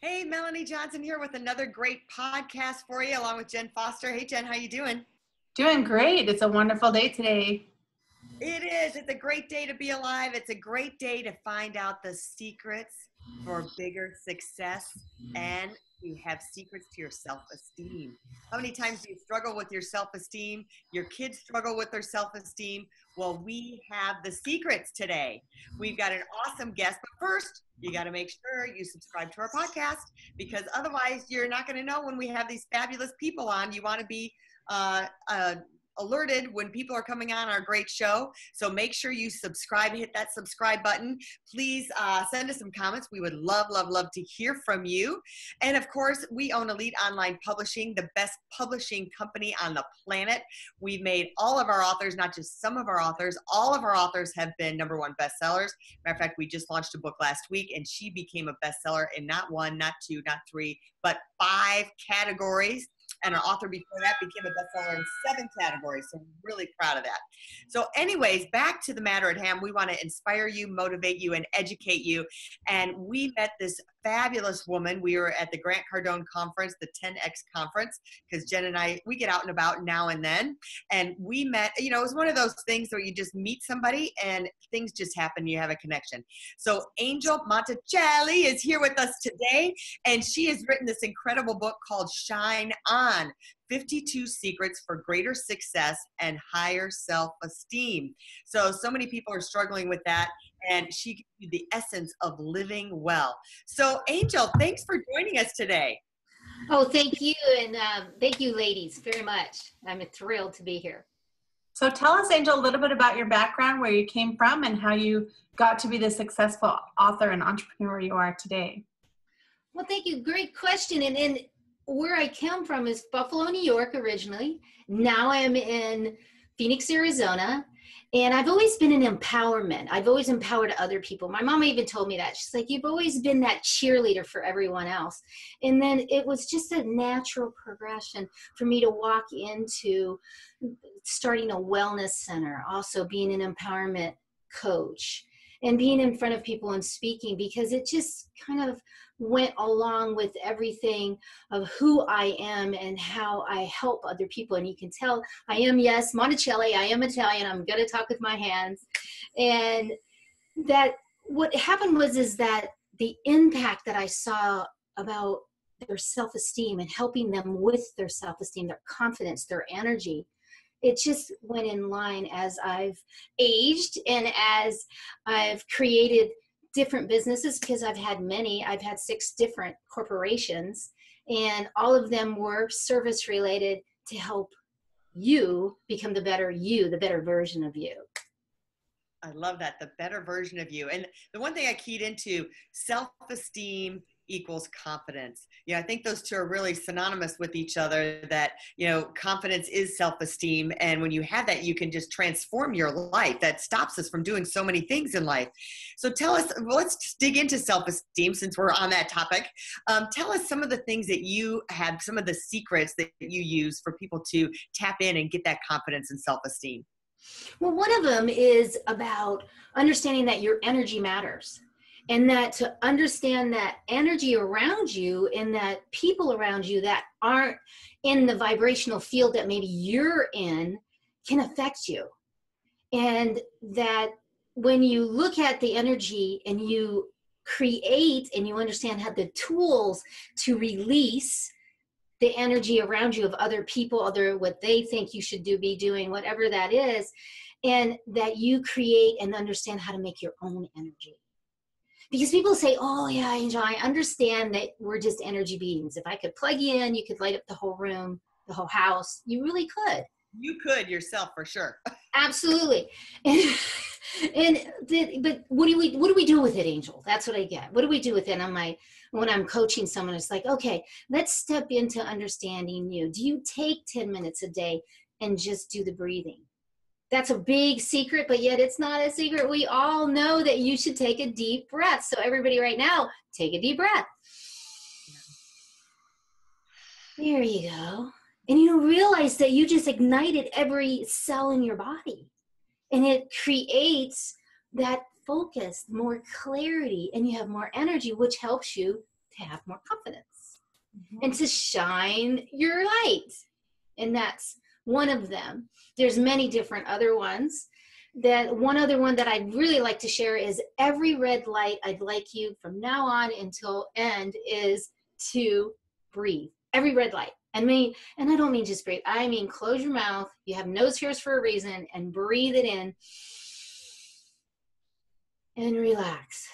Hey, Melanie Johnson here with another great podcast for you, along with Jen Foster. Hey, Jen, how you doing? Doing great. It's a wonderful day today. It is. It's a great day to be alive. It's a great day to find out the secrets for bigger success and you have secrets to your self-esteem. How many times do you struggle with your self-esteem? Your kids struggle with their self-esteem. Well, we have the secrets today. We've got an awesome guest, but first, you got to make sure you subscribe to our podcast because otherwise, you're not going to know when we have these fabulous people on. You want to be uh, uh, alerted when people are coming on our great show. So make sure you subscribe, hit that subscribe button. Please uh, send us some comments. We would love, love, love to hear from you. And of course, we own Elite Online Publishing, the best publishing company on the planet. We've made all of our authors, not just some of our authors, all of our authors have been number one bestsellers. Matter of fact, we just launched a book last week and she became a bestseller in not one, not two, not three, but five categories and our author before that became a bestseller in seven categories. So I'm really proud of that. So, anyways, back to the matter at hand. We want to inspire you, motivate you, and educate you. And we met this fabulous woman. We were at the Grant Cardone conference, the 10X conference, because Jen and I, we get out and about now and then. And we met, you know, it was one of those things where you just meet somebody and things just happen. You have a connection. So Angel Monticelli is here with us today. And she has written this incredible book called Shine On 52 secrets for greater success and higher self esteem. So, so many people are struggling with that, and she gives you the essence of living well. So, Angel, thanks for joining us today. Oh, thank you. And um, thank you, ladies, very much. I'm thrilled to be here. So, tell us, Angel, a little bit about your background, where you came from, and how you got to be the successful author and entrepreneur you are today. Well, thank you. Great question. And, and where I come from is Buffalo, New York originally. Now I'm in Phoenix, Arizona. And I've always been an empowerment. I've always empowered other people. My mom even told me that. She's like, You've always been that cheerleader for everyone else. And then it was just a natural progression for me to walk into starting a wellness center, also being an empowerment coach, and being in front of people and speaking because it just kind of went along with everything of who I am and how I help other people. And you can tell I am, yes, Monticelli, I am Italian. I'm going to talk with my hands. And that what happened was is that the impact that I saw about their self-esteem and helping them with their self-esteem, their confidence, their energy, it just went in line as I've aged and as I've created different businesses because I've had many. I've had six different corporations, and all of them were service related to help you become the better you, the better version of you. I love that, the better version of you. And the one thing I keyed into self esteem equals confidence. Know, I think those two are really synonymous with each other that, you know, confidence is self-esteem. And when you have that, you can just transform your life. That stops us from doing so many things in life. So tell us, let's dig into self-esteem since we're on that topic. Um, tell us some of the things that you have, some of the secrets that you use for people to tap in and get that confidence and self-esteem. Well, one of them is about understanding that your energy matters and that to understand that energy around you and that people around you that aren't in the vibrational field that maybe you're in can affect you. And that when you look at the energy and you create and you understand how the tools to release the energy around you of other people other what they think you should do be doing whatever that is and that you create and understand how to make your own energy because people say, "Oh yeah, Angel, I understand that we're just energy beings. If I could plug you in, you could light up the whole room, the whole house. You really could. You could yourself for sure. Absolutely. And, and the, but what do we what do we do with it angel that's what i get what do we do with it on my when i'm coaching someone it's like okay let's step into understanding you do you take 10 minutes a day and just do the breathing that's a big secret but yet it's not a secret. We all know that you should take a deep breath. So everybody right now take a deep breath. There you go. And you realize that you just ignited every cell in your body. And it creates that focus more clarity and you have more energy which helps you to have more confidence mm-hmm. and to shine your light. And that's one of them. There's many different other ones. That one other one that i'd really like to share is every red light i'd like you from now on until end is to breathe. Every red light. And me and i don't mean just breathe. I mean close your mouth. You have nose hairs for a reason and breathe it in. And relax.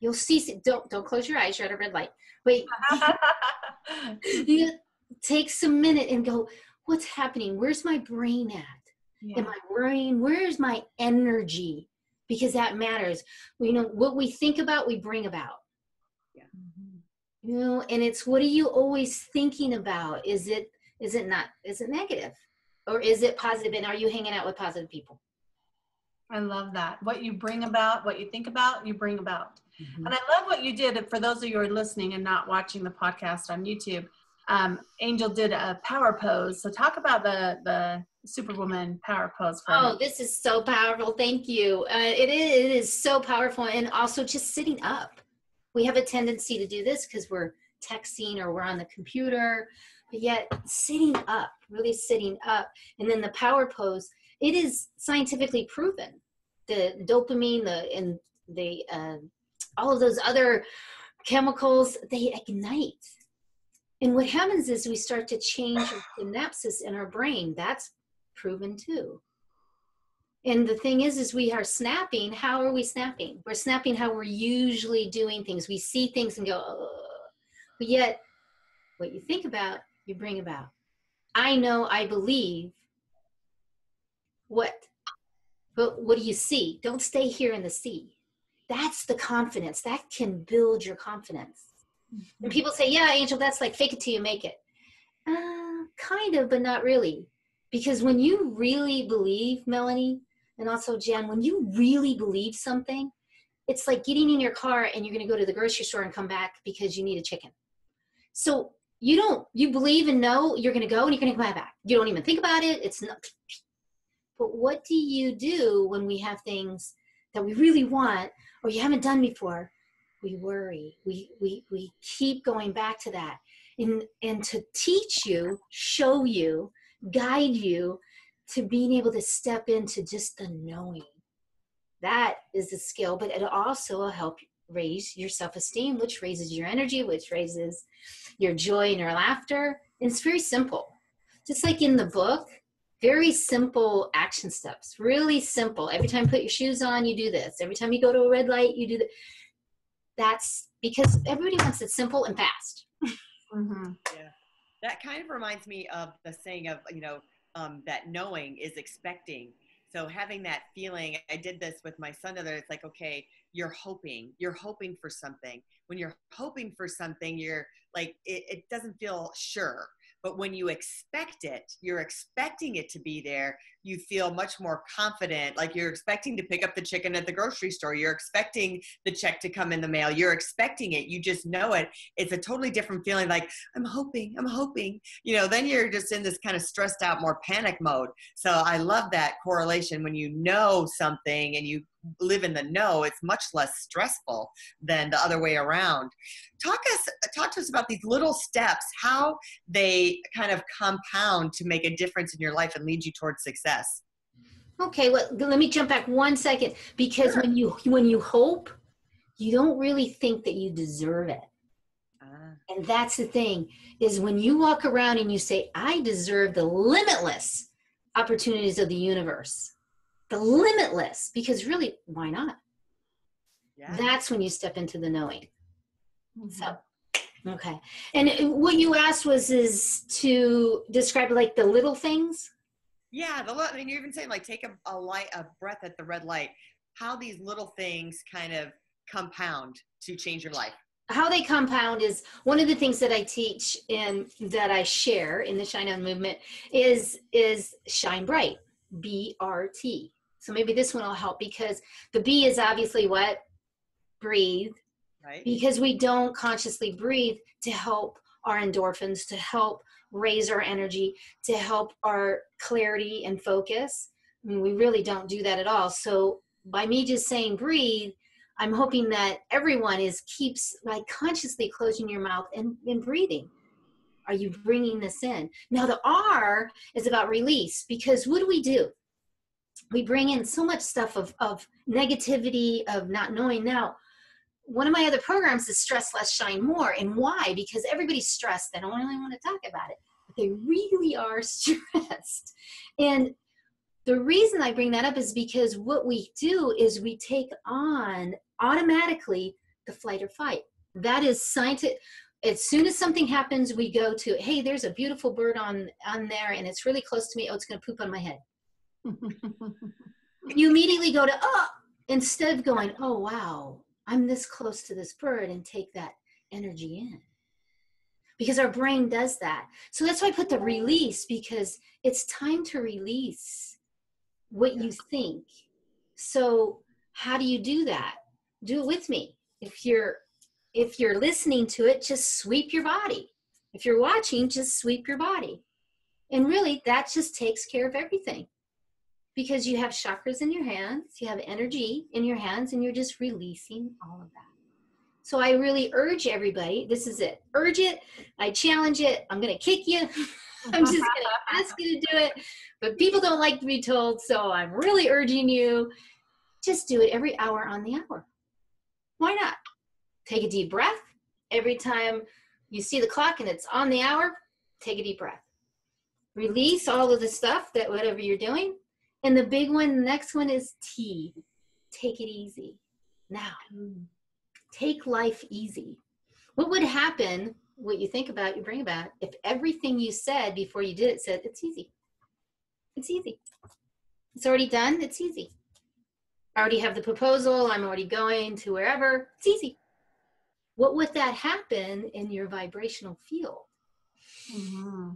You'll see don't don't close your eyes. You're at a red light. Wait. You take some minute and go what's happening? Where's my brain at? Yeah. in my brain where's my energy? Because that matters. You know what we think about we bring about. Yeah. you know and it's what are you always thinking about? Is it is it not is it negative? Or is it positive? positive? And are you hanging out with positive people? I love that. What you bring about what you think about you bring about. Mm-hmm. and i love what you did for those of you who are listening and not watching the podcast on youtube um, angel did a power pose. So talk about the the superwoman power pose oh this is so powerful. Thank you. Uh, it, is, it is so powerful. And also just sitting up. We have a tendency to do this because we're texting or we're on the computer but yet sitting up really sitting up. And then the power pose it is scientifically proven. The dopamine the and the uh, all of those other chemicals they ignite and what happens is we start to change synapses in our brain. That's proven too. And the thing is is we are snapping. How are we snapping? We're snapping how we're usually doing things. We see things and go but yet what you think about you bring about. I know i believe what but what do you see? Don't stay here in the sea. That's the confidence. That can build your confidence. And people say yeah angel that's like fake it till you make it. Uh, kind of but not really. Because when you really believe melanie and also jen when you really believe something it's like getting in your car and you're going to go to the grocery store and come back because you need a chicken. So you don't you believe and know you're going to go and you're going to come back. You don't even think about it. It's not but what do you do when we have things that we really want or you haven't done before we worry we we we keep going back to that and and to teach you show you guide you to being able to step into just the knowing. That is a skill, but it also will help raise your self esteem, which raises your energy, which raises your joy and your laughter. And it's very simple. Just like in the book, very simple action steps, really simple. Every time you put your shoes on, you do this. Every time you go to a red light, you do that. That's because everybody wants it simple and fast. Mm-hmm. Yeah. That kind of reminds me of the saying of, you know, um, that knowing is expecting. So having that feeling, I did this with my son other. It's like, okay, you're hoping, you're hoping for something. When you're hoping for something, you're like, it, it doesn't feel sure. But when you expect it, you're expecting it to be there, you feel much more confident. Like you're expecting to pick up the chicken at the grocery store. You're expecting the check to come in the mail. You're expecting it. You just know it. It's a totally different feeling like, I'm hoping, I'm hoping. You know, then you're just in this kind of stressed out, more panic mode. So I love that correlation when you know something and you live in the know, it's much less stressful than the other way around. Talk us talk to us about these little steps, how they kind of compound to make a difference in your life and lead you towards success. Okay, well, let me jump back one second because sure. when you when you hope, you don't really think that you deserve it. Ah. And that's the thing is when you walk around and you say, I deserve the limitless opportunities of the universe the limitless because really why not yeah. that's when you step into the knowing mm-hmm. so okay and what you asked was is to describe like the little things Yeah, the I mean, you're even saying like take a, a light, a breath at the red light. How these little things kind of compound to change your life. How they compound is one of the things that I teach and that I share in the Shine On movement is is shine bright, B R T. So maybe this one will help because the B is obviously what breathe, right? Because we don't consciously breathe to help our endorphins, to help raise our energy, to help our clarity and focus. I mean, we really don't do that at all. So by me just saying breathe, I'm hoping that everyone is keeps like consciously closing your mouth and, and breathing. Are you bringing this in? Now the R is about release because what do we do? We bring in so much stuff of, of negativity, of not knowing. Now, one of my other programs is stress less shine more. And why? Because everybody's stressed. They don't really want to talk about it but they really are stressed. And the reason i bring that up is because what we do is we take on automatically the flight or fight. That is scientific as soon as something happens we go to hey there's a beautiful bird on on there and it's really close to me. Oh it's going to poop on my head you immediately go to oh instead of going oh wow I'm this close to this bird and take that energy in. Because our brain does that. So that's why I put the release because it's time to release what you think. So how do you do that? Do it with me. If you're if you're listening to it, just sweep your body. If you're watching, just sweep your body. And really that just takes care of everything because you have chakras in your hands, you have energy in your hands, and you're just releasing all of that. So I really urge everybody this is it. Urge it. I challenge it. I'm going to kick you. I'm just going to ask you to do it. But people don't like to be told. So I'm really urging you just do it every hour on the hour. Why not? Take a deep breath. Every time you see the clock and it's on the hour, take a deep breath. Release all of the stuff that whatever you're doing and the big one, the next one is T. Take it easy. Now, take life easy. What would happen, what you think about, you bring about, if everything you said before you did it said, it's easy? It's easy. It's already done. It's easy. I already have the proposal. I'm already going to wherever. It's easy. What would that happen in your vibrational field? Mm-hmm.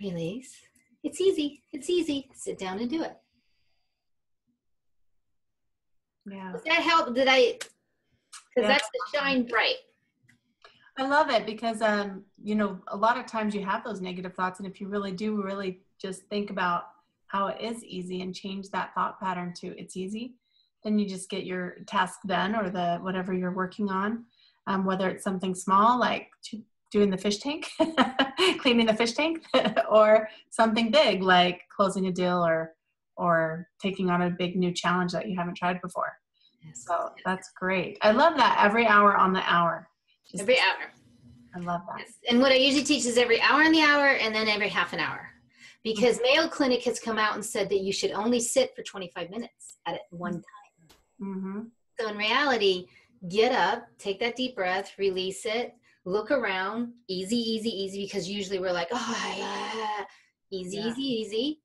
Release it's easy. It's easy. Sit down and do it. Yeah. Does that help? Did I? Because yeah. that's the shine bright. I love it because um, you know, a lot of times you have those negative thoughts, and if you really do really just think about how it is easy and change that thought pattern to it's easy, then you just get your task done or the whatever you're working on. Um, whether it's something small like doing the fish tank, cleaning the fish tank, or something big like closing a deal or or taking on a big new challenge that you haven't tried before. Yes. So that's great. I love that every hour on the hour. Just every hour. I love that. Yes. And what I usually teach is every hour on the hour and then every half an hour. Because mm-hmm. Mayo Clinic has come out and said that you should only sit for 25 minutes at one time. Mm-hmm. So in reality, get up, take that deep breath, release it, look around, easy, easy, easy, because usually we're like, oh, yeah. easy, yeah. easy, easy.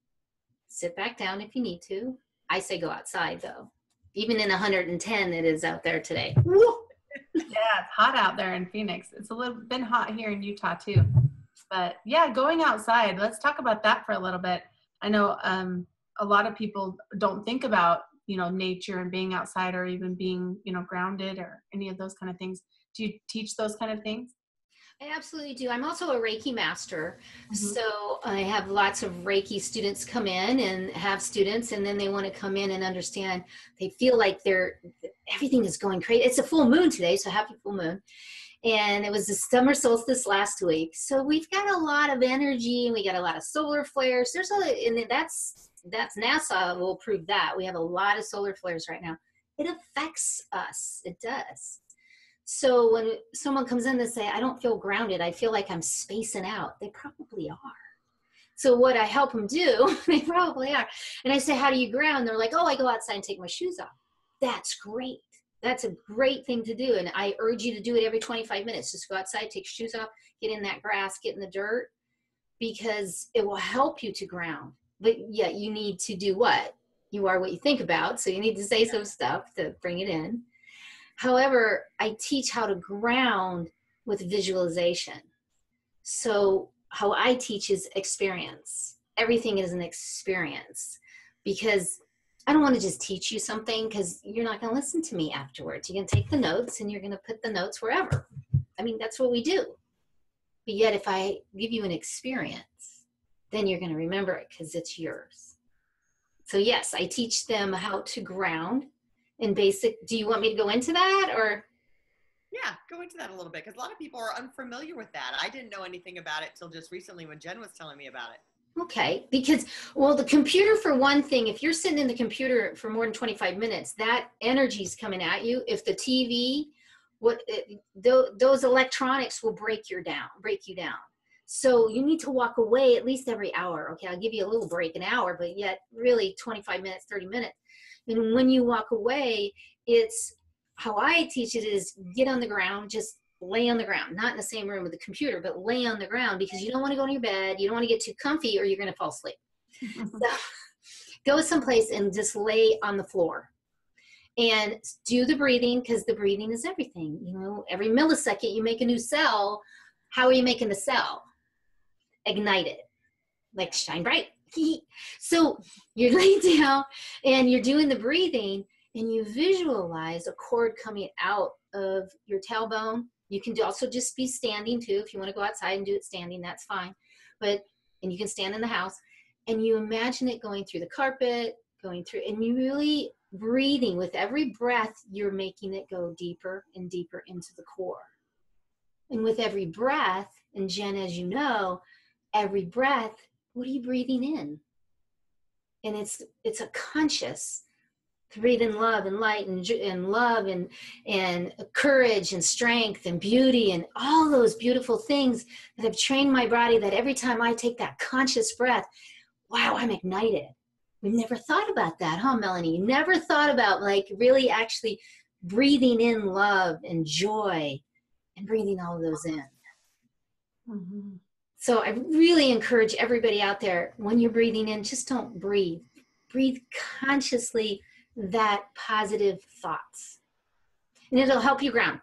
Sit back down if you need to. I say go outside though. Even in 110, it is out there today. yeah, it's hot out there in Phoenix. It's a little been hot here in Utah too. But yeah, going outside. Let's talk about that for a little bit. I know um, a lot of people don't think about you know nature and being outside or even being you know grounded or any of those kind of things do you teach those kind of things? I absolutely do. I'm also a Reiki master. Mm-hmm. So I have lots of Reiki students come in and have students, and then they want to come in and understand. They feel like they're everything is going crazy. It's a full moon today, so happy full moon. And it was the summer solstice last week. So we've got a lot of energy and we got a lot of solar flares. There's a, and that's, that's NASA will prove that. We have a lot of solar flares right now. It affects us. It does. So when someone comes in and say, I don't feel grounded, I feel like I'm spacing out, they probably are. So what I help them do, they probably are. And I say, how do you ground? They're like, oh, I go outside and take my shoes off. That's great. That's a great thing to do. And I urge you to do it every 25 minutes. Just go outside, take shoes off, get in that grass, get in the dirt, because it will help you to ground. But yet you need to do what? You are what you think about. So you need to say some stuff to bring it in. However, I teach how to ground with visualization. So how I teach is experience. Everything is an experience because I don't want to just teach you something because you're not going to listen to me afterwards. You're going to take the notes and you're going to put the notes wherever. I mean, that's what we do. But yet, if I give you an experience, then you're going to remember it because it's yours. So, yes, I teach them how to ground in basic. Do you want me to go into that or? Yeah, go into that a little bit because a lot of people are unfamiliar with that. I didn't know anything about it till just recently when Jen was telling me about it. Okay, because well, the computer for one thing, if you're sitting in the computer for more than 25 minutes, that energy's coming at you. If the TV, what it, th- those electronics will break you down, break you down. So you need to walk away at least every hour. Okay, I'll give you a little break, an hour, but yet really 25 minutes, 30 minutes. And when you walk away, it's how I teach it is get on the ground, just lay on the ground, not in the same room with the computer, but lay on the ground because you don't want to go to your bed. You don't want to get too comfy or you're going to fall asleep. so go someplace and just lay on the floor and do the breathing because the breathing is everything. You know, every millisecond you make a new cell. How are you making the cell? Ignite it, like shine bright. so you're laying down and you're doing the breathing and you visualize a cord coming out of your tailbone you can also just be standing too. If you want to go outside and do it standing, that's fine. But, and you can stand in the house and you imagine it going through the carpet, going through, and you really breathing with every breath, you're making it go deeper and deeper into the core. And with every breath, and Jen, as you know, every breath, what are you breathing in? And it's it's a conscious breathe in love and light and, and love and and courage and strength and beauty and all those beautiful things that have trained my body that every time i take that conscious breath wow i'm ignited we've never thought about that huh melanie you never thought about like really actually breathing in love and joy and breathing all of those in mm-hmm. So i really encourage everybody out there when you're breathing in just don't breathe breathe consciously that positive thoughts. And it'll help you ground.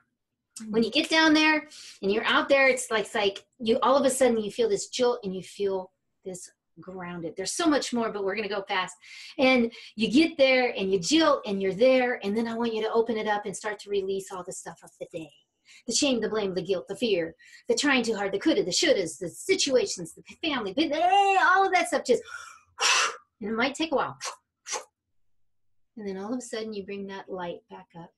When you get down there and you're out there, it's like, it's like you all of a sudden you feel this jolt and you feel this grounded. There's so much more, but we're going to go fast. And you get there and you jilt and you're there. And then I want you to open it up and start to release all the stuff of the day the shame, the blame, the guilt, the fear, the trying too hard, the coulda, the shouldas, the situations, the family, eh, all of that stuff just, and it might take a while. And then all of a sudden, you bring that light back up.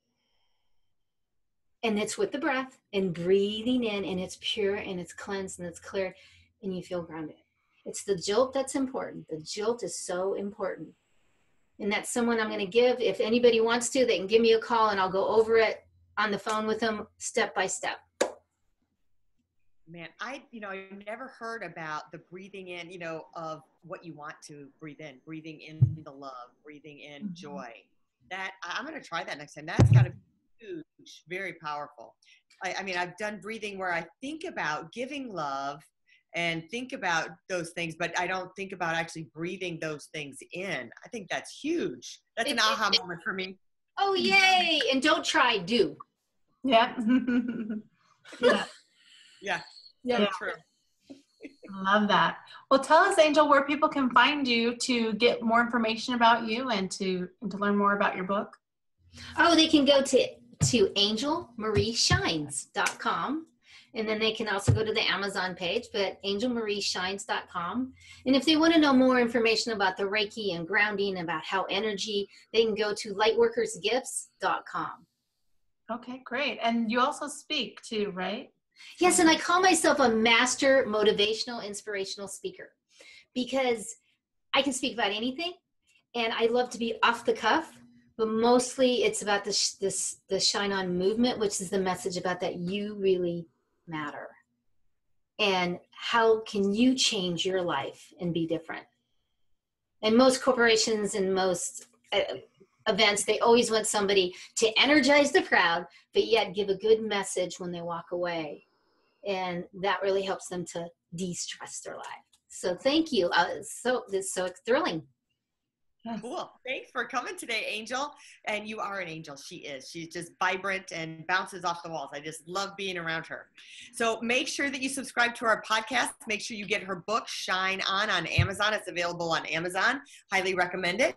And it's with the breath and breathing in, and it's pure and it's cleansed and it's clear, and you feel grounded. It's the jolt that's important. The jolt is so important. And that's someone I'm going to give. If anybody wants to, they can give me a call and I'll go over it on the phone with them step by step. Man i you know i never heard about the breathing in you know of what you want to breathe in breathing in the love breathing in mm-hmm. joy. That i'm going to try that next time. That's got to be huge very powerful. I, I mean i've done breathing where i think about giving love and think about those things but i don't think about actually breathing those things in. I think that's huge. That's an aha moment for me. Oh yay and don't try do yeah yeah yeah yeah, true. Love that. Well, tell us, Angel, where people can find you to get more information about you and to and to learn more about your book. Oh, they can go to to angelmarieshines.com and then they can also go to the Amazon page, but angelmarieshines.com. And if they want to know more information about the Reiki and grounding, about how energy, they can go to lightworkersgifts.com. Okay, great. And you also speak too, right? Yes, and I call myself a master motivational, inspirational speaker because I can speak about anything and I love to be off the cuff, but mostly it's about this, this the shine on movement, which is the message about that you really matter. And how can you change your life and be different? And most corporations and most uh, events, they always want somebody to energize the crowd, but yet give a good message when they walk away and that really helps them to de-stress their life So thank you. Uh, so this is so thrilling. Cool. Thanks for coming today, Angel. And you are an angel. She is. She's just vibrant and bounces off the walls. I just love being around her. So make sure that you subscribe to our podcast. Make sure you get her book, Shine On, on Amazon. It's available on Amazon. Highly recommend it.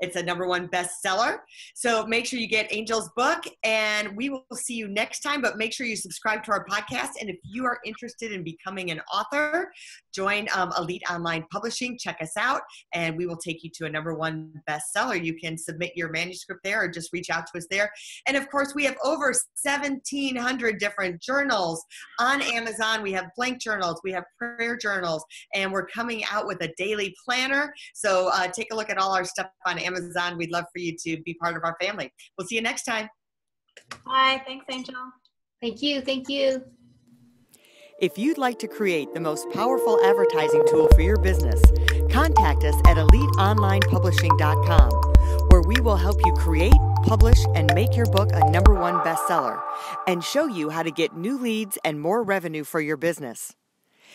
It's a number one bestseller. So make sure you get Angel's book, and we will see you next time. But make sure you subscribe to our podcast. And if you are interested in becoming an author, join um, Elite Online Publishing. Check us out, and we will take you to a number one bestseller. You can submit your manuscript there or just reach out to us there. And of course, we have over 1,700 different journals on Amazon. We have blank journals, we have prayer journals, and we're coming out with a daily planner. So uh, take a look at all our stuff on Amazon. We'd love for you to be part of our family. We'll see you next time. Bye. Thanks, Angel. Thank you. Thank you. If you'd like to create the most powerful advertising tool for your business, contact us at eliteonlinepublishing.com, where we will help you create, publish, and make your book a number one bestseller and show you how to get new leads and more revenue for your business.